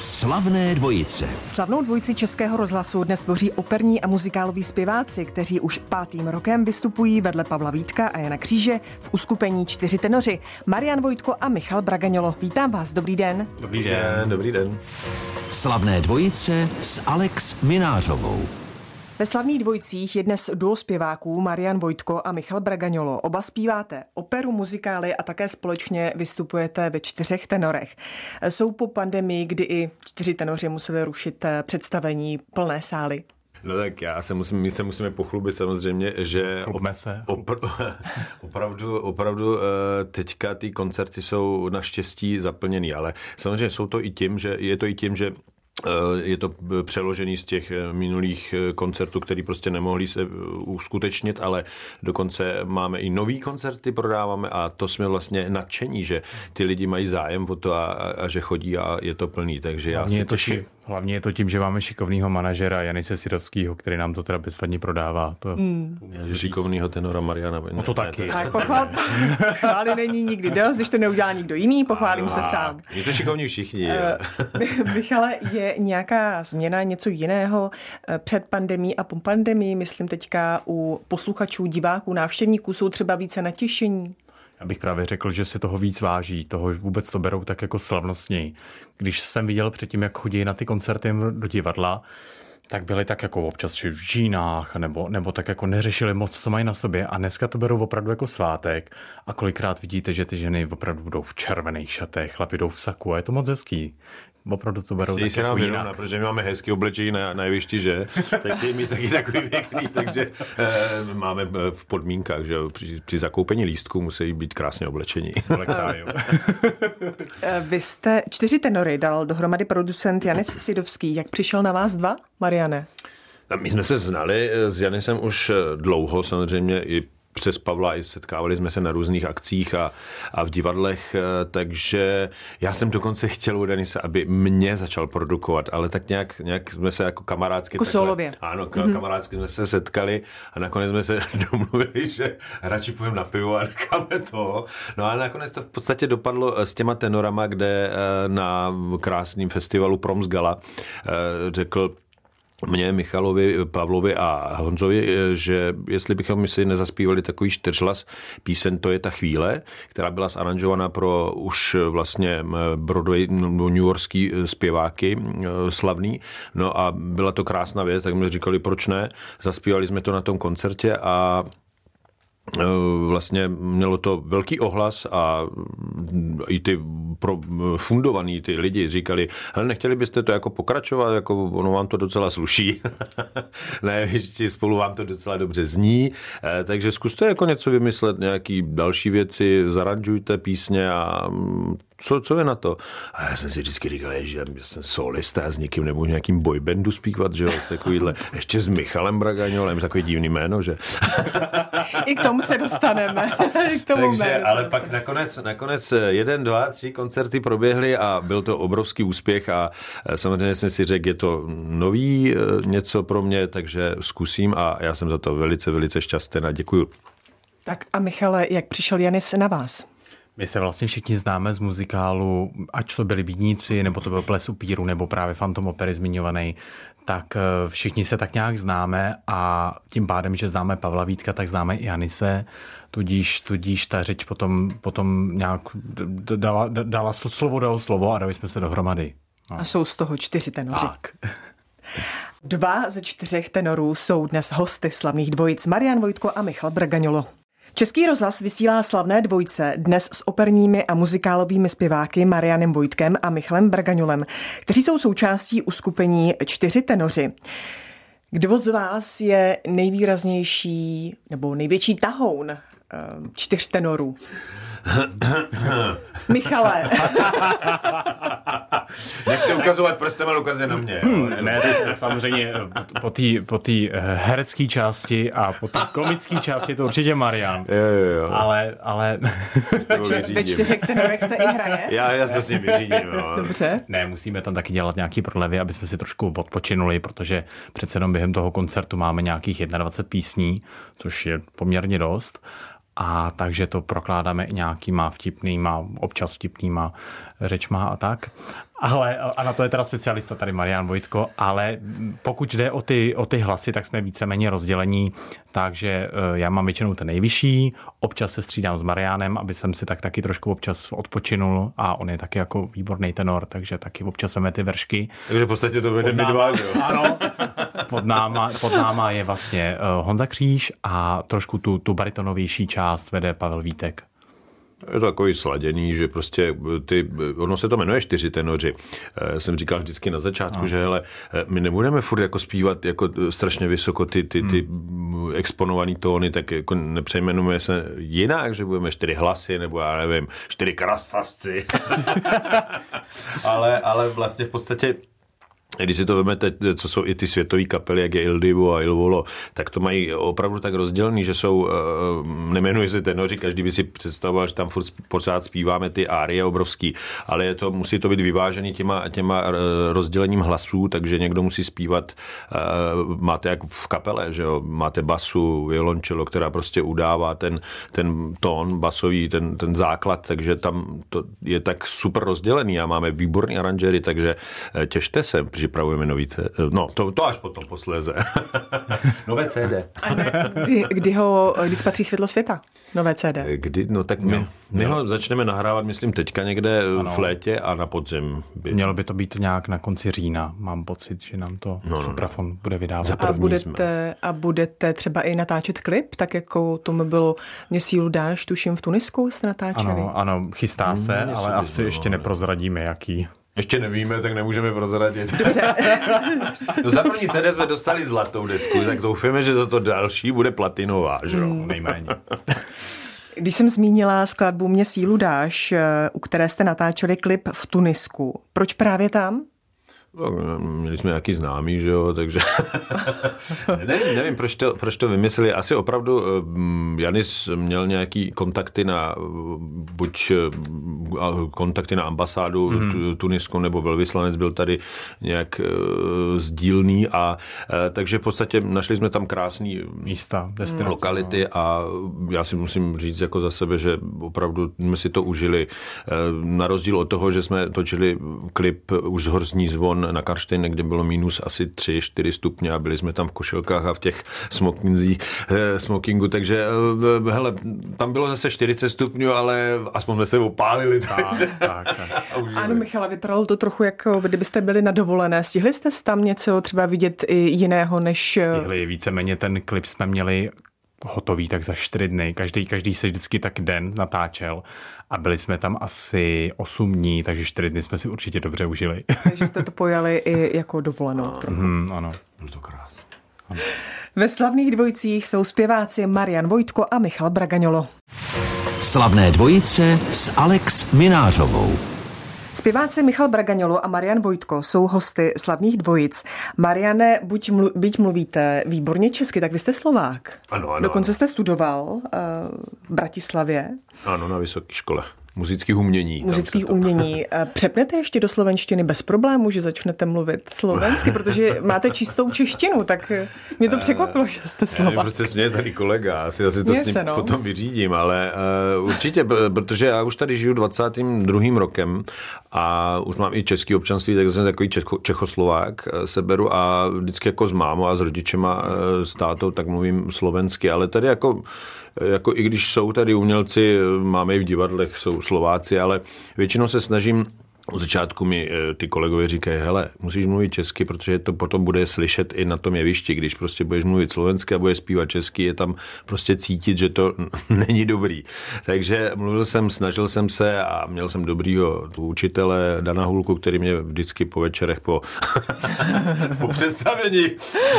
Slavné dvojice. Slavnou dvojici Českého rozhlasu dnes tvoří operní a muzikáloví zpěváci, kteří už pátým rokem vystupují vedle Pavla Vítka a Jana Kříže v uskupení Čtyři tenoři. Marian Vojtko a Michal Bragaňolo. Vítám vás, dobrý den. Dobrý den, dobrý den. Slavné dvojice s Alex Minářovou. Ve slavných dvojcích je dnes duo zpěváků Marian Vojtko a Michal Bragaňolo. Oba zpíváte operu, muzikály a také společně vystupujete ve čtyřech tenorech. Jsou po pandemii, kdy i čtyři tenoři museli rušit eh, představení plné sály. No tak já se musím, my se musíme pochlubit samozřejmě, že op, se. Opr- opravdu, opravdu eh, teďka ty koncerty jsou naštěstí zaplněný, ale samozřejmě jsou to i tím, že je to i tím, že je to přeložený z těch eh, minulých eh, koncertů, které prostě nemohli se uskutečnit, ale dokonce máme i nový koncerty, prodáváme a to jsme vlastně nadšení, že ty lidi mají zájem o to a, a že chodí a je to plný. Takže já si je to těším. Hlavně je to tím, že máme šikovného manažera Janise Sidovského, který nám to teda bezvadně prodává. To... Mm. Šikovného tenora Mariana. No to taky. Tak pochvál, chvály není nikdy dost, když to neudělá nikdo jiný, pochválím a, se sám. Je to šikovní všichni. Uh, Michale, je nějaká změna, něco jiného eh, před pandemí a po pandemii? Myslím teďka u posluchačů, diváků, návštěvníků jsou třeba více natěšení? Já bych právě řekl, že si toho víc váží, toho vůbec to berou tak jako slavnostněji. Když jsem viděl předtím, jak chodí na ty koncerty do divadla, tak byli tak jako občas v žínách, nebo, nebo tak jako neřešili moc, co mají na sobě. A dneska to berou opravdu jako svátek. A kolikrát vidíte, že ty ženy opravdu budou v červených šatech, chlapi jdou v saku a je to moc hezký opravdu to berou tak se nám jako jinak. protože my máme hezký oblečení na, na jevišti, že? tak chtějí mít taky takový pěkný, takže e, máme eh, v podmínkách, že při, při zakoupení lístku musí být krásně oblečení. Eh, vy jste čtyři tenory dal dohromady producent Janis Sidovský. Jak přišel na vás dva, Mariane? My jsme se znali s Janisem už dlouho, samozřejmě i přes Pavla i setkávali jsme se na různých akcích a, a v divadlech, eh, takže já jsem dokonce chtěl u Denise, aby mě začal produkovat, ale tak nějak, nějak jsme se jako kamarádsky... Jako solově. Ano, mm-hmm. kamarádsky jsme se setkali a nakonec jsme se domluvili, že radši půjdeme na pivo a necháme to. No a nakonec to v podstatě dopadlo eh, s těma tenorama, kde eh, na krásným festivalu Promsgala řekl mě, Michalovi, Pavlovi a Honzovi, že jestli bychom si nezaspívali takový čtyřhlas písen To je ta chvíle, která byla zaranžovaná pro už vlastně Broadway, New Yorkský zpěváky slavný. No a byla to krásná věc, tak mi říkali, proč ne. Zaspívali jsme to na tom koncertě a vlastně mělo to velký ohlas a i ty pro, fundovaný ty lidi říkali, ale nechtěli byste to jako pokračovat, jako ono vám to docela sluší. ne, ještě spolu vám to docela dobře zní, eh, takže zkuste jako něco vymyslet, nějaký další věci, zaranžujte písně a mm, co, co je na to? A já jsem si vždycky říkal, že jsem solista, já s někým nebo nějakým boybandu zpívat, že jo, takovýhle, ještě s Michalem Bragaňolem, takový divný jméno, že? I k tomu se dostaneme. k tomu Takže, ale pak nakonec, nakonec jeden, dva, tři koncerty proběhly a byl to obrovský úspěch a eh, samozřejmě jsem si řekl, je to nový eh, něco pro mě, takže zkusím a já jsem za to velice, velice šťastný a děkuju. Tak a Michale, jak přišel Janis na vás? My se vlastně všichni známe z muzikálu, ať to byli Bídníci, nebo to byl Ples upíru, nebo právě Phantom Opery zmiňovaný, tak eh, všichni se tak nějak známe a tím pádem, že známe Pavla Vítka, tak známe i Anise, tudíž, tudíž ta řeč potom, potom nějak dala, dala slovo dalo slovo a dali jsme se dohromady. No. A jsou z toho čtyři tenoři. Tak. Dva ze čtyřech tenorů jsou dnes hosty slavných dvojic Marian Vojtko a Michal Bragaňolo. Český rozhlas vysílá slavné dvojce dnes s operními a muzikálovými zpěváky Marianem Vojtkem a Michalem Bragaňulem, kteří jsou součástí uskupení Čtyři tenoři. Kdo z vás je nejvýraznější nebo největší tahoun eh, čtyř tenorů? Michale. Nechci ukazovat prstem, ale ukazuje na mě. ne, samozřejmě po té po tý herecké části a po té komické části je to určitě Marian. Jo, jo, jo. Ale, ale... Takže ve čtyřech tenorech se i hraje? Já, já to s ním vyřídím. No. Dobře. Ne, musíme tam taky dělat nějaký prodlevy, aby jsme si trošku odpočinuli, protože přece jenom během toho koncertu máme nějakých 21 písní, což je poměrně dost a takže to prokládáme i nějakýma vtipnýma, občas vtipnýma řečma a tak. Ale, a na to je teda specialista tady Marian Vojtko, ale pokud jde o ty, o ty hlasy, tak jsme víceméně rozdělení, takže eh, já mám většinou ten nejvyšší, občas se střídám s Marianem, aby jsem si tak taky trošku občas odpočinul a on je taky jako výborný tenor, takže taky občas veme ty vršky. Takže v podstatě to vede my dva, jo? Ano, pod náma, pod náma je vlastně eh, Honza Kříž a trošku tu, tu baritonovější část vede Pavel Vítek. Je to takový sladěný, že prostě ty, ono se to jmenuje čtyři tenoři. E, jsem říkal vždycky na začátku, no. že hele, my nebudeme furt jako zpívat jako strašně vysoko ty, ty, ty hmm. exponované tóny, tak jako nepřejmenujeme se jinak, že budeme čtyři hlasy, nebo já nevím, čtyři krasavci. ale, ale vlastně v podstatě když si to vezmete, co jsou i ty světové kapely, jak je Il Divo a Il Volo, tak to mají opravdu tak rozdělený, že jsou, eh, nemenuji se tenoři, každý by si představoval, že tam furt pořád zpíváme ty árie obrovský, ale je to, musí to být vyvážený těma, těma eh, rozdělením hlasů, takže někdo musí zpívat, eh, máte jak v kapele, že jo, máte basu, violončelo, která prostě udává ten, ten tón basový, ten, ten základ, takže tam to je tak super rozdělený a máme výborný aranžery, takže těšte se, připravujeme nový CD. No, to, to až potom posléze. Nové CD. kdy, kdy, ho, kdy spatří světlo světa? Nové CD. Kdy, no tak my, my ho začneme nahrávat, myslím, teďka někde ano. v létě a na podzim. By... Mělo by to být nějak na konci října. Mám pocit, že nám to no, no, Suprafon no. bude vydávat. A budete, a budete třeba i natáčet klip, tak jako tomu bylo Mě sílu dáš, tuším, v Tunisku jste natáčeli? Ano, ano chystá se, hmm, ale asi ještě neprozradíme, jaký. Ještě nevíme, tak nemůžeme prozradit. no za první CD jsme dostali zlatou desku, tak doufáme, že za to další bude platinová, že jo? Mm. Nejméně. Když jsem zmínila skladbu Mě sílu dáš, eh, u které jste natáčeli klip v Tunisku, proč právě tam? No, měli jsme nějaký známý, že jo, takže ne, nevím, proč to, proč to vymysleli. Asi opravdu eh, Janis měl nějaký kontakty na buď eh, kontakty na ambasádu mm. Tunisku, nebo velvyslanec byl tady nějak uh, sdílný a uh, takže v podstatě našli jsme tam krásný místa, destinace, lokality no. a já si musím říct jako za sebe, že opravdu jsme si to užili. Uh, na rozdíl od toho, že jsme točili klip už z Horzní zvon na Karštejn, kde bylo minus asi 3-4 stupně a byli jsme tam v košilkách a v těch eh, smokingu, takže eh, hele, tam bylo zase 40 stupňů, ale aspoň jsme se opálili. Tak, tak, tak. Ano, Michala, vypadalo to trochu jako kdybyste byli na dovolené. Stihli jste tam něco třeba vidět i jiného než... Eh, Stihli, víceméně ten klip jsme měli hotový tak za čtyři dny. Každý, každý se vždycky tak den natáčel a byli jsme tam asi 8 dní, takže 4 dny jsme si určitě dobře užili. Takže jste to pojali i jako dovolenou trochu. Mm, ano. Bylo to krásné. Ve slavných dvojicích jsou zpěváci Marian Vojtko a Michal Bragaňolo. Slavné dvojice s Alex Minářovou. Zpěváci Michal Bragaňolo a Marian Vojtko jsou hosty slavných dvojic. Mariane, buď mlu, byť mluvíte výborně česky, tak vy jste Slovák. Ano, ano. Dokonce ano. jste studoval uh, v Bratislavě. Ano, na vysoké škole muzických umění. Muzických umění. Přepnete ještě do slovenštiny bez problému, že začnete mluvit slovensky, protože máte čistou češtinu, tak mě to překvapilo, že jste Slovak. Já proč se směje tady kolega, asi, asi to s ním se, no. potom vyřídím, ale uh, určitě, protože já už tady žiju 22. rokem a už mám i český občanství, tak jsem takový Čecho, Čechoslovák eh, se beru a vždycky jako s mámou a s rodičema, eh, s tátou, tak mluvím slovensky, ale tady jako jako i když jsou tady umělci, máme i v divadlech, jsou Slováci, ale většinou se snažím od začátku mi eh, ty kolegové říkají, hele, musíš mluvit česky, protože to potom bude slyšet i na tom jevišti, když prostě budeš mluvit slovensky a budeš zpívat česky, je tam prostě cítit, že to není dobrý. Takže mluvil jsem, snažil jsem se a měl jsem dobrýho tu učitele Dana Hulku, který mě vždycky po večerech po, po představení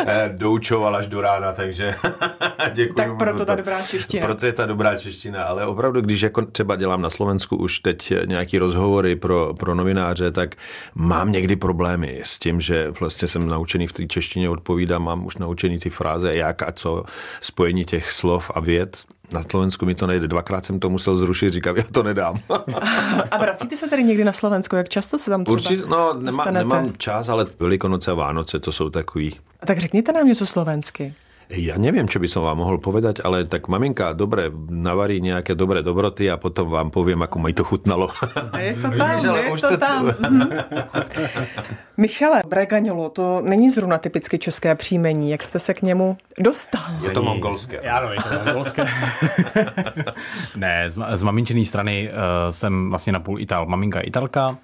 eh, doučoval až do rána, takže děkuji. Tak proto ta dobrá čeština. Proto je ta dobrá čeština, ale opravdu, když jako třeba dělám na Slovensku už teď nějaký rozhovory pro, pro novináře, tak mám někdy problémy s tím, že vlastně jsem naučený v té češtině odpovídám, mám už naučený ty fráze, jak a co, spojení těch slov a věd. Na Slovensku mi to nejde. Dvakrát jsem to musel zrušit, říkám, já to nedám. a vracíte se tady někdy na Slovensko? Jak často se tam třeba Určitě, no, nemá, nemám čas, ale Velikonoce a Vánoce to jsou takový. Tak řekněte nám něco slovensky. Ja neviem, čo by som vám mohol povedať, ale tak maminka dobre navarí nejaké dobré dobroty a potom vám poviem, ako mi to chutnalo. Je to tam, Víš, je to, to tam. Michale Bragaňolo, to není zrovna typicky české příjmení. Jak jste se k němu dostal? Je to mongolské. Ano, je to mongolské. ne, z, z maminčený strany uh, jsem vlastně napůl Ital. Maminka je Italka,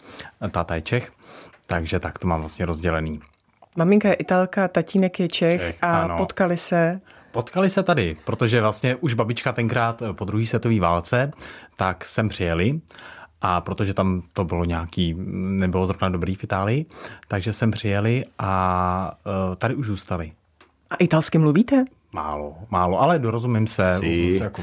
táta je Čech, takže tak to mám vlastně rozdělený. Maminka je Italka, tatínek je Čech, Čech a ano. potkali se Potkali se tady, protože vlastně už babička tenkrát po druhé světové válce, tak sem přijeli a protože tam to bylo nějaký, nebylo zrovna dobrý v Itálii, takže sem přijeli a e, tady už zůstali. A italsky mluvíte? Málo, málo, ale dorozumím se. se jako,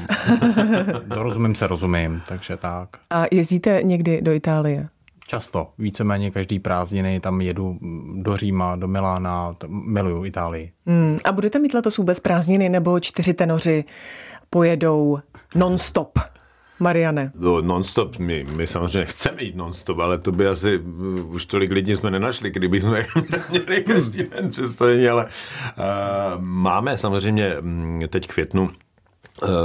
dorozumím se, rozumím, takže tak. A jezdíte někdy do Itálie? Často, víceméně každý prázdniny tam jedu do Říma, do Milána, miluju Itálii. Hmm, a budete mít letos vůbec prázdniny nebo čtyři tenoři pojedou non-stop? Mariane. No, non-stop, my, my samozřejmě chceme jít non-stop, ale to by asi už tolik lidí jsme nenašli, kdyby jsme měli každý den představení, ale uh, máme samozřejmě mm, teď květnu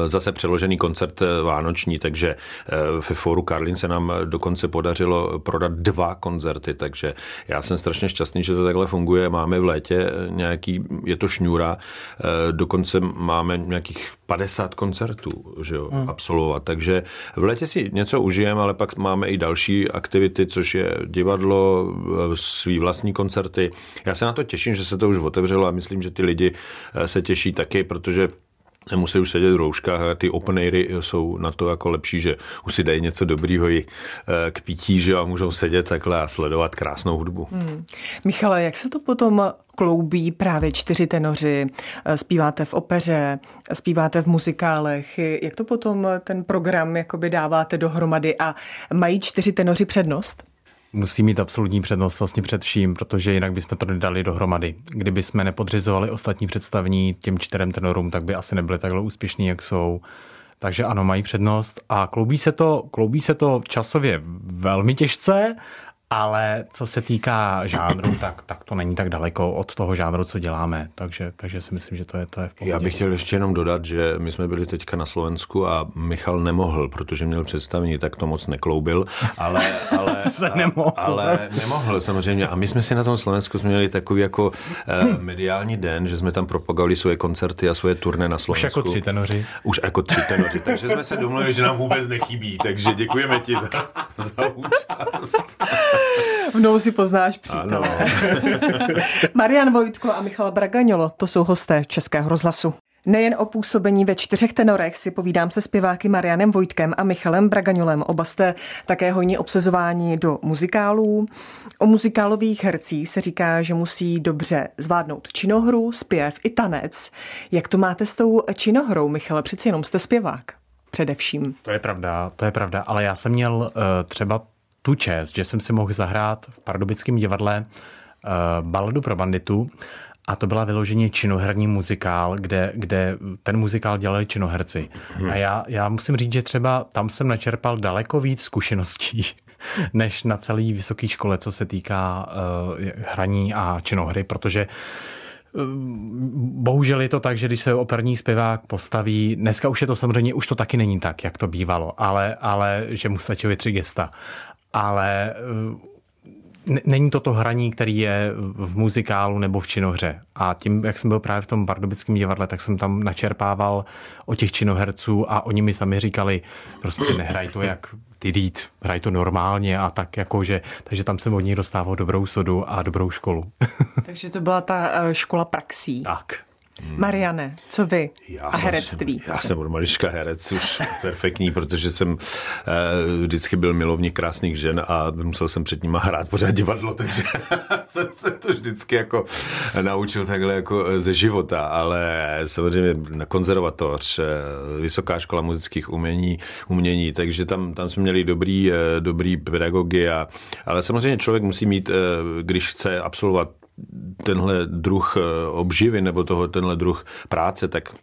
zase přeložený koncert eh, vánoční, takže eh, ve fóru Karlin se nám dokonce podařilo prodat dva koncerty, takže já jsem strašně šťastný, že to takhle funguje. Máme v létě nějaký, je to šňůra, dokonce máme nějakých 50 koncertů že jo, hmm. absolvovat, takže v létě si něco užijeme, ale pak máme i další aktivity, což je divadlo, svý vlastní koncerty. Já se na to těším, že se to už otevřelo a myslím, že ty lidi se těší taky, protože nemusí už sedět v rouškách ty open airy jsou na to jako lepší, že už si dají něco dobrýho i eh, k pití, že a můžou sedět takhle a sledovat krásnou hudbu. Hmm. Michale, jak se to potom kloubí právě čtyři tenoři, eh, zpíváte v opeře, zpíváte v muzikálech, jak to potom ten program jakoby dáváte dohromady a mají čtyři tenoři přednost? Musí mít absolutní přednost vlastně před vším, protože jinak bychom to nedali dohromady. Kdyby jsme nepodřizovali ostatní představní těm čtyřem tenorům, tak by asi nebyli takhle úspěšní, jak jsou. Takže ano, mají přednost a kloubí se to, kloubí se to časově velmi těžce, ale co se týká žánru, tak, tak to není tak daleko od toho žánru, co děláme. Takže, takže si myslím, že to je, to je v pohodě. Já bych chtěl ještě jenom dodat, že my jsme byli teďka na Slovensku a Michal nemohl, protože měl představení, tak to moc nekloubil. Ale, ale, se nemohl. ale nemohl samozřejmě. A my jsme si na tom Slovensku jsme měli takový jako eh, mediální den, že jsme tam propagovali svoje koncerty a svoje turné na Slovensku. Už jako tři tenoři. Už jako tři tenoři. Takže jsme se domluvili, že nám vůbec nechybí. Takže děkujeme ti za, za účast. V nouzi poznáš přítele. Marian Vojtko a Michal Bragaňolo, to jsou hosté Českého rozhlasu. Nejen o působení ve čtyřech tenorech si povídám se zpěváky Marianem Vojtkem a Michalem Bragaňolem. Oba jste také hojně obsazování do muzikálů. O muzikálových hercích se říká, že musí dobře zvládnout činohru, zpěv i tanec. Jak to máte s tou činohrou, Michale? Přeci jenom jste zpěvák. Především. To je pravda, to je pravda, ale já jsem měl uh, třeba tu čest, že jsem si mohl zahrát v Pardubickém divadle uh, baladu pro banditu a to byla vyloženě činoherní muzikál, kde, kde ten muzikál dělali činoherci. Hmm. A já, já musím říct, že třeba tam jsem načerpal daleko víc zkušeností, než na celé vysoké škole, co se týká uh, hraní a činohry, protože uh, Bohužel je to tak, že když se operní zpěvák postaví, dneska už je to samozřejmě, už to taky není tak, jak to bývalo, ale, ale že mu stačily tři gesta ale eh, není to to hraní, který je v muzikálu nebo v činohře. A tím, jak jsem byl právě v tom pardubickém divadle, tak jsem tam načerpával o těch činoherců a oni mi sami říkali, prostě nehraj to jak ty dít, hraj to normálně a tak jakože, takže tam jsem od nich dostával dobrou sodu a dobrou školu. takže to byla ta eh, škola praxí. Tak. Mariane, co vy já a herectví? Jsem, já jsem od malička herec, už perfektní, protože jsem eh, vždycky byl milovník krásných žen a musel jsem před nimi hrát pořád divadlo, takže jsem se to vždycky jako naučil takhle jako eh, ze života, ale samozřejmě na konzervatoř, eh, Vysoká škola muzických umění, umění takže tam, tam jsme měli dobrý, dobrý pedagogy, a, ale samozřejmě člověk musí mít, když chce absolvovat tenhle druh eh, obživy nebo toho, tenhle druh práce, tak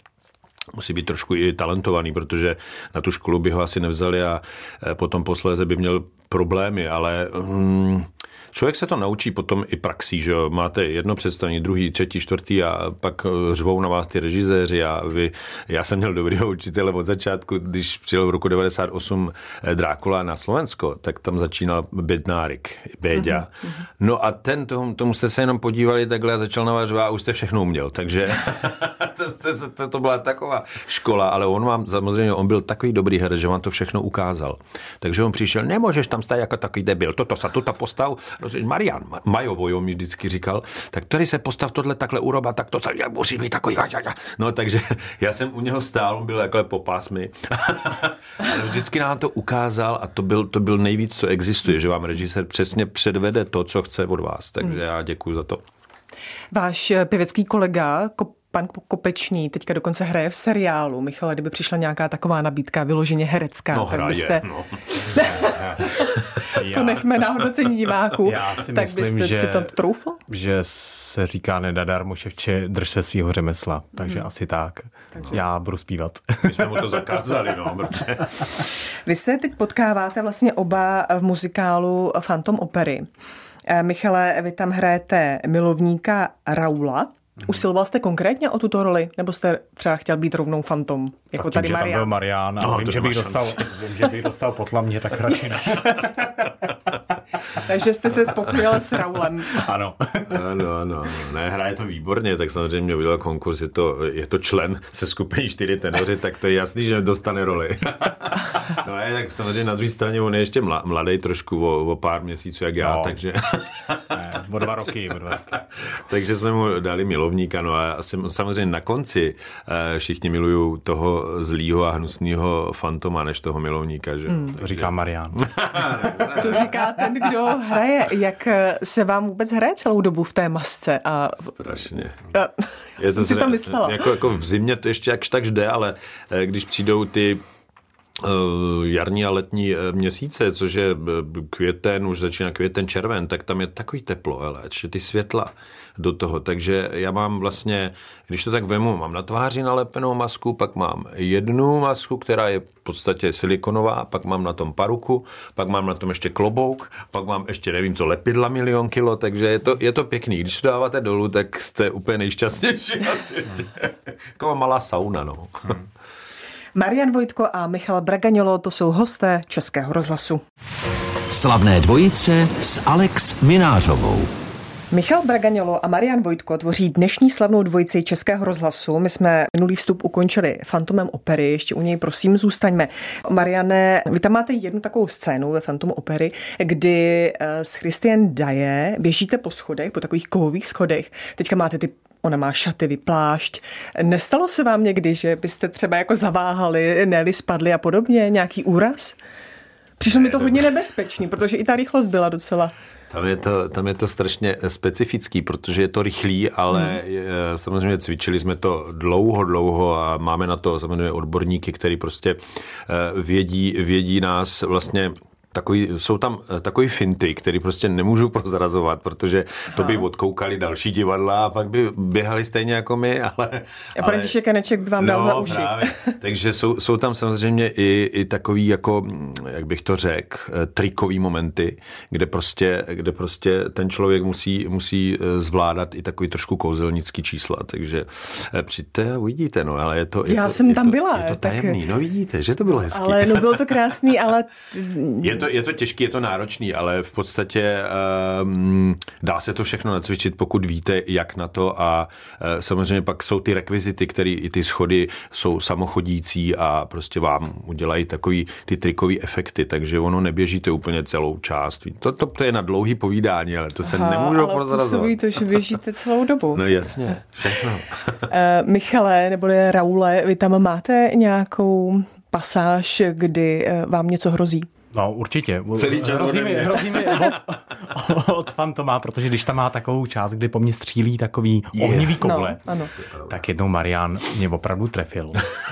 musí být trošku i talentovaný, protože na tu školu by ho asi nevzali a eh, potom posléze by měl problémy, ale hmm, člověk se to naučí potom i praxí, že jo? máte jedno představení, druhý, třetí, čtvrtý a pak eh, řvou na vás ty režiséři a vy, já jsem měl dobrýho učitele od začátku, když přijel v roku 98 eh, Drákula na Slovensko, tak tam začínal Bednárik, Béďa. Mm-hmm. No a ten, tomu, tomu jste se jenom podívali takhle a začal navařovat a už jste všechno uměl, takže to, to, to, to byla taková škola, ale on vám samozřejmě, on byl takový dobrý herec, že vám to všechno ukázal. Takže on přišel, nemůžeš tam stát jako takový debil, toto sa tuto postav, Marian Majovo, mi vždycky říkal, tak tady se postav tohle takhle uroba, tak to se musí být takový. No takže já jsem u něho stál, on byl takhle po pásmy, ale vždycky nám to ukázal a to byl, to byl nejvíc, co existuje, že vám režisér přesně předvede to, co chce od vás. Takže já děkuji za to. Váš pěvecký kolega, pan Kopečný teďka dokonce hraje v seriálu. Michale, kdyby přišla nějaká taková nabídka vyloženě herecká, no, tak hraje, byste... No. to nechme na hodnocení diváků. Já si tak myslím, byste že, si to troufl? že se říká nedadar moševče, drž se svého řemesla. Takže hmm. asi tak. Takže... Já budu zpívat. My jsme mu to zakázali, no. Protože... Vy se teď potkáváte vlastně oba v muzikálu Phantom Opery. Eh, Michale, vy tam hrajete milovníka Raula, Usiloval jste konkrétně o tuto roli, nebo jste třeba chtěl být rovnou fantom, jako tak tady tím, Marian? Že tam byl Marian a no, vím, že bych dostal, vím, že bych dostal potlamně, tak radši ne. Takže jste se spokojil s Raulem. Ano. ano, ano, ano. Ne, hraje to výborně, tak samozřejmě udělal konkurs, je to, je to člen se skupiny čtyři tenoři, tak to je jasný, že dostane roli. no je, tak samozřejmě na druhé straně on je ještě mladý trošku o, o pár měsíců, jak já, no. takže... ne, o dva roky, o dva roky. takže jsme mu dali milovníka, no a samozřejmě na konci eh, všichni milují toho zlýho a hnusného fantoma, než toho milovníka, že? Hmm. To říká Marian. to říká ten, kdo hraje. Jak se vám vůbec hraje celou dobu v té masce? A... Strašně. A... Je to si to myslela. Jako, jako v zimě to ještě jakž tak jde, ale eh, když přijdou ty eh, jarní a letní eh, měsíce, což je květen, už začíná květen, červen, tak tam je takový teplo, ale že ty světla do toho. Takže já mám vlastně, když to tak vemu, mám na tváři nalepenou masku, pak mám jednu masku, která je v podstatě silikonová, pak mám na tom paruku, pak mám na tom ještě klobouk, pak mám ještě nevím co, lepidla milion kilo, takže je to, je to pěkný. Když to dáváte dolů, tak jste úplně nejšťastnější na světě. Taková malá sauna, no. Marian Vojtko a Michal Bragaňolo, to jsou hosté Českého rozhlasu. Slavné dvojice s Alex Minářovou. Michal Bragaňolo a Marian Vojtko tvoří dnešní slavnou dvojici Českého rozhlasu. My jsme minulý vstup ukončili Fantomem opery, ještě u něj prosím zůstaňme. Mariane, vy tam máte jednu takovou scénu ve Fantomu opery, kdy eh, s Christian Daje běžíte po schodech, po takových kovových schodech. Teďka máte ty ona má šaty, vyplášť. Nestalo se vám někdy, že byste třeba jako zaváhali, neli spadli a podobně, nějaký úraz? Přišlo ne, mi to hodně nebezpečný, protože i ta rychlost byla docela tam je, to, tam je to strašně specifický, protože je to rychlý, ale hmm. je, samozřejmě cvičili jsme to dlouho, dlouho a máme na to samozřejmě odborníky, který prostě eh, vědí, vědí nás vlastně takový, jsou tam eh, takový finty, který prostě nemůžu prozrazovat, protože to by odkoukali další divadla a pak by běhali stejně jako my, ale... A František Kaneček by vám dal no, za uši. Právě. Takže jsou, jsou tam samozřejmě i, i takový jako, jak bych to řekl, eh, trikový momenty, kde prostě, kde prostě ten člověk musí, musí eh, zvládat i takový trošku kouzelnický čísla, takže přijďte a uvidíte, no, ale je to... Je Já to, jsem je tam to, byla. Je to tajemný, tak... no vidíte, že to bylo hezký. Ale no bylo to krásný, ale... Je to, je to těžký, je to náročný, ale v podstatě um, dá se to všechno nacvičit, pokud víte, jak na to a uh, samozřejmě pak jsou ty rekvizity, které i ty schody jsou samochodící a prostě vám udělají takový ty trikový efekty, takže ono neběžíte úplně celou část. To, to, to je na dlouhý povídání, ale to se Aha, nemůžu ale prozrazovat. to, že běžíte celou dobu. No jasně, všechno. uh, Michale, neboli Raule, vy tam máte nějakou pasáž, kdy vám něco hrozí? No určitě. Celý čas hrozí mi, hrozí mi od, od Fantoma, protože když tam má takovou část, kdy po mně střílí takový yeah. ohnivý koule, no, ano. tak jednou Marian mě opravdu trefil,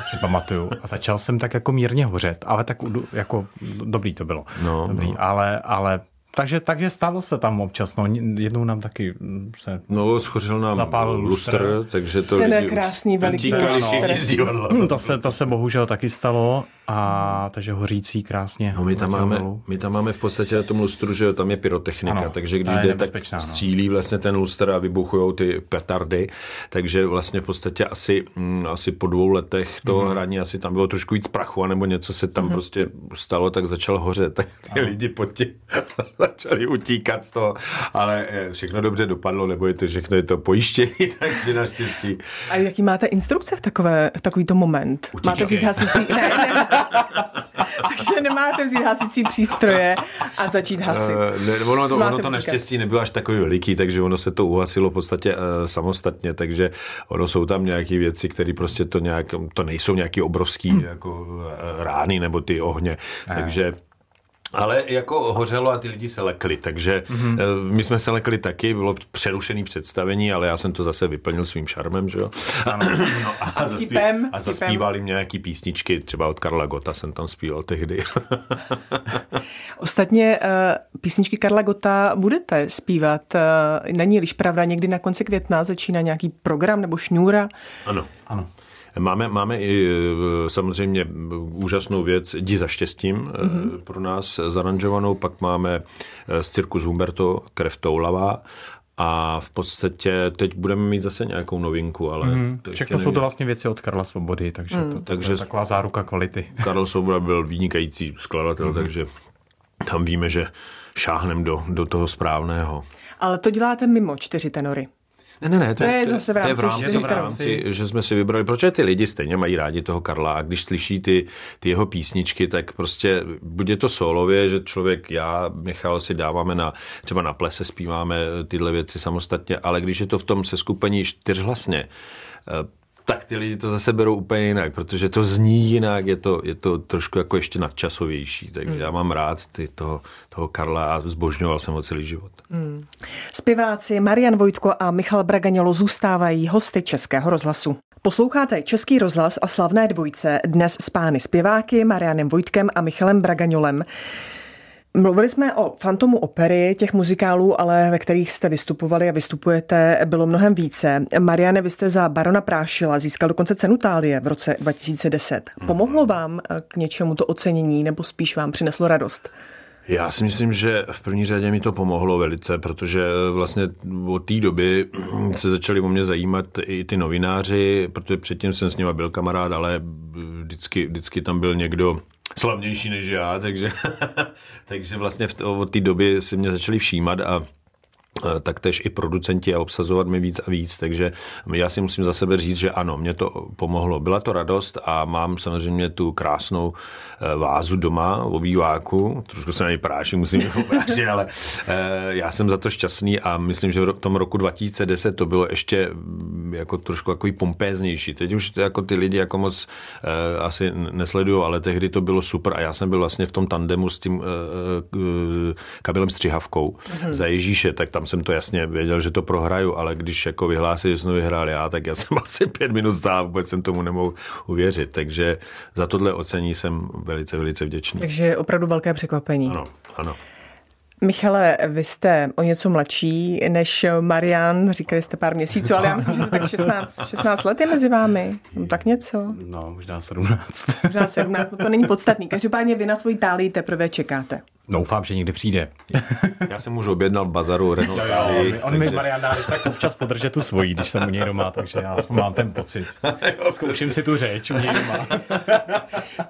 si pamatuju. A začal jsem tak jako mírně hořet, ale tak jako dobrý to bylo. No, dobrý, no. Ale, ale takže, takže stalo se tam občas, no, jednou nám taky se No, schořil nám zapálil lustr, takže to... Ten je krásný veliký lustr. No, to, se, to se bohužel taky stalo a takže hořící krásně. No, my, tam máme, my tam máme v podstatě na tom lustru, že tam je pyrotechnika, Ano, takže ta když je jde, tak no. střílí vlastně ten lustr a vybuchují ty petardy, takže vlastně v podstatě asi, mm, asi po dvou letech toho Mhm. mm. hraní asi tam bylo trošku víc prachu, nebo něco se tam mm. prostě stalo, tak začal hořet, tak ty ano. lidi pod tím začali utíkat z toho, ale eh, všechno dobře dopadlo, nebo je to všechno je to pojištění, takže naštěstí. A jaký máte instrukce v, takové, v takovýto moment? Utíkej. Máte vzít hasicí... Ne, ne. Takže nemáte vzít hasicí přístroje a začít hasit. Eh, Ne, ono to, Máte ono to utíkat. naštěstí nebylo až takový veliký, takže ono se to uhasilo v podstatě uh, samostatně, takže ono jsou tam nějaké věci, které prostě to nějak, to nejsou nějaký obrovský Hm. jako uh, rány nebo ty ohně, takže ale jako hořelo a ty lidi se lekli, takže mm-hmm. my jsme se lekli taky, bylo přerušený představení, ale já jsem to zase vyplnil svým šarmem, že jo? Ano. No, a, A zaspí- a zaspívali mě nějaký písničky, třeba od Karla Gota jsem tam zpíval tehdy. Ostatně eh, písničky Karla Gota budete zpívat. eh, Není-liž pravda, někdy na konci května začíná nějaký program nebo šňůra. ano. ano. Máme, máme i e, samozřejmě úžasnou věc Jdi za štěstím mm-hmm. pro nás zaranžovanou, pak máme e, z Cirkus Humberto Krev toulavá a v podstatě teď budeme mít zase nějakou novinku, ale mm-hmm. to ještě Všechno jsou nevím. to vlastně věci od Karla Svobody, takže to, to Takže- je taková záruka kvality. Karel Svoboda byl vynikající skladatel, mm-hmm. takže tam víme, že šáhnem do, do toho správného. Ale to děláte mimo čtyři tenory. Ne, ne, ne, To je zase v to je rámci v rámci, čtyři v rámci že jsme si vybrali, protože ty lidi stejně mají rádi toho Karla a když slyší ty, ty jeho písničky, tak prostě bude to solově, že člověk, já, Michal si dáváme na, třeba na plese zpíváme tyhle věci samostatně, ale když je to v tom seskupení čtyřhlasně, eh, tak ty lidi to zase berou úplně jinak, protože to zní jinak, je to, je to trošku jako ještě nadčasovější, takže Hmm. já mám rád ty toho, toho Karla a zbožňoval jsem ho celý život. Zpěváci Marian Vojtko a Michal Bragaňolo zůstávají hosty Českého rozhlasu. Posloucháte Český rozhlas a slavné dvojce dnes s pány zpěváky Marianem Vojtkem a Michalem Bragaňolem. Mluvili jsme o Fantomu opery, těch muzikálů, ale ve kterých jste vystupovali a vystupujete, bylo mnohem více. Mariane, vy jste za Barona Prášila získal dokonce cenu Tálie v roce 2010. Pomohlo vám k něčemu to ocenění, nebo spíš vám přineslo radost? Já si myslím, že v první řadě mi to pomohlo velice, protože vlastně od té doby se začali o mě zajímat i ty novináři, protože předtím jsem s nimi byl kamarád, ale vždycky, vždycky tam byl někdo slavnější než já, takže, takže vlastně v od té doby si mě začali všímat a taktéž i producenti a obsazovat mi víc a víc, takže já si musím za sebe říct, že ano, mě to pomohlo. Byla to radost a mám samozřejmě tu krásnou eh, vázu doma, obýváku, trošku se na ní práším, musím ji prášit, ale eh, já jsem za to šťastný a myslím, že v tom roku 2010 to bylo ještě mm, jako trošku takový pompéznější. Teď už to jako ty lidi jako moc eh, asi nesledují, ale tehdy to bylo super a já jsem byl vlastně v tom tandemu s tím eh, eh, Kamilem Střihavkou za Ježíše, tak tam jsem to jasně věděl, že to prohraju, ale když jako vyhlásili, že jsem to vyhrál já, tak já jsem asi pět minut stál, vůbec jsem tomu nemohl uvěřit. Takže za tohle ocení jsem velice, velice vděčný. Takže opravdu velké překvapení. Ano, ano. Michale, vy jste o něco mladší než Marian, říkali jste pár měsíců, ale já myslím, že to tak 16, 16 let je mezi vámi. No, tak něco. No, možná 17. Možná 17, no to není podstatný. Každopádně vy na svoji tálii teprve čekáte. Doufám, že někdy přijde. Já jsem už objednal v bazaru Renault Tali, On mi Marian když tak občas podržet tu svoji, když jsem u něj doma, takže já aspoň mám ten pocit. Zkouším si tu řeč u něj doma.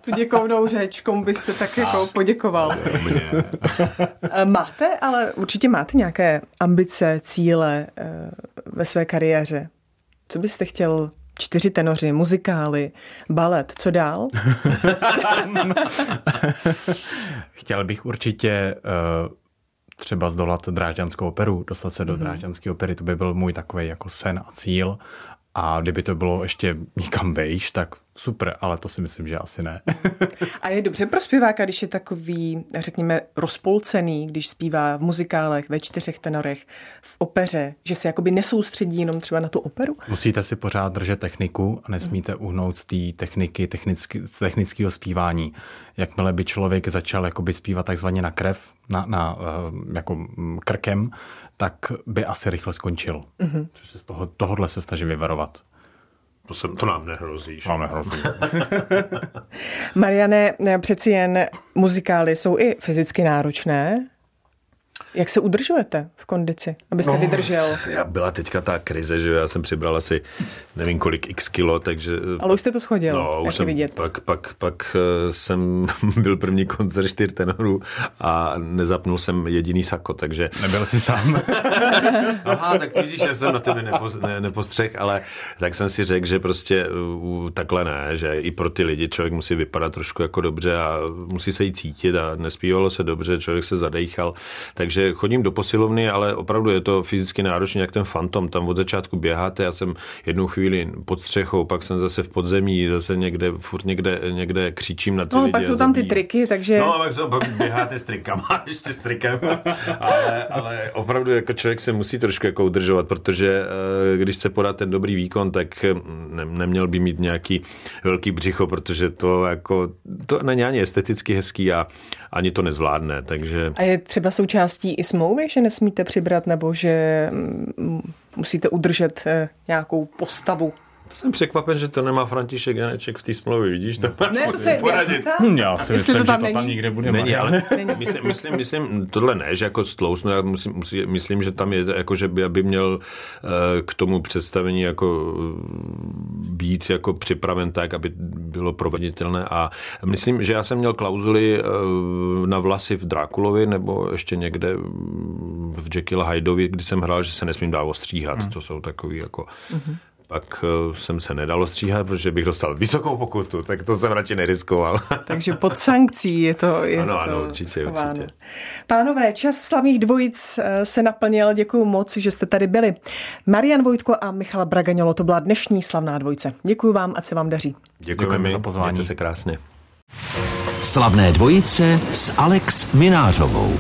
Tu děkovnou řeč, komu byste tak jako poděkoval. Eh, Máte, ale určitě máte nějaké ambice, cíle eh, ve své kariéře. Co byste chtěl čtyři tenoři, muzikály, balet, co dál? Chtěl bych určitě eh, třeba zdolat Drážďanskou operu, dostat se do Drážďanské opery, to by byl můj takový jako sen a cíl. A kdyby to bylo ještě někam vejš, tak super, ale to si myslím, že asi ne. A je dobře pro zpěváka, když je takový, řekněme, rozpolcený, když zpívá v muzikálech, ve čtyřech tenorech, v opeře, že se jakoby nesoustředí jenom třeba na tu operu? Musíte si pořád držet techniku a nesmíte uhnout z té techniky, technicky, z technického zpívání. Jakmile by člověk začal jakoby zpívat takzvaně na krev, na, na eh, jako mm, krkem, tak by asi rychle skončil. Mm-hmm. Se z toho, tohodle se snažím vyvarovat. To, se, to nám nehrozí. Vám nehrozí. Mariane, přeci jen muzikály jsou i fyzicky náročné. Jak se udržujete v kondici, abyste no, vydržel? Já byla teďka ta krize, že já jsem přibral asi nevím kolik x kilo, takže... Ale už jste to schodil, no, už jsem, vidět. Pak, pak, pak eh, jsem byl první koncert čtyř tenorů a nezapnul jsem jediný sako, takže... Nebyl jsi sám. Aha, tak ty vidíš, že jsem na tebe nepos, ne, nepostřeh, ale tak jsem si řekl, že prostě uh, takhle ne, že i pro ty lidi člověk musí vypadat trošku jako dobře a musí se jí cítit a nespívalo se dobře, člověk se zadejchal, takže chodím do posilovny, ale opravdu je to fyzicky náročné, jak ten fantom, tam od začátku běháte, já jsem jednu chvíli pod střechou, pak jsem zase v podzemí, zase někde, furt někde, někde křičím na ty no, lidi. pak jsou tam ty triky, takže... No, pak, jsou, pak běháte s trikama, ještě s trikem, ale, ale opravdu jako člověk se musí trošku jako udržovat, protože eh, když se podá ten dobrý výkon, tak hm, ne, neměl by mít nějaký velký břicho, protože to jako, to není ani esteticky hezký a ani to nezvládne, takže... A je třeba součástí i smlouvy, že nesmíte přibrat, nebo že mm, musíte udržet eh, nějakou postavu? To jsem překvapen, že to nemá František Janeček v té smlouvě, vidíš? To Ne, to se poradit. Hm, Já si myslím, to tam že to není? tam nikde bude. Není, ale myslím, myslím, myslím, tohle ne, že jako stlousnu, já musím, musí, myslím, že tam je, jako, že by, aby měl eh, k tomu představení jako eh, být jako připraven tak, aby bylo proveditelné a myslím, že já jsem měl klauzuly eh, na vlasy v Drákulovi nebo ještě někde mm, v Jekyll Hydeovi, kdy jsem hrál, že se nesmím dál ostříhat. Hmm. To jsou takový jako... Pak eh, jsem se nedal ostříhat, protože bych dostal vysokou pokutu, tak to jsem radši neriskoval. Takže pod sankcí je to je Ano, to ano, určitě, schováno. určitě. Pánové, čas slavných dvojic eh, se naplnil. Děkuji moc, že jste tady byli. Marian Vojtko a Michal Bragaňolo, to byla dnešní slavná dvojice. Děkuji vám a se vám daří. Děkujeme, Děkujeme za pozvání. mějte se krásně. Slavné dvojice s Alex Minářovou.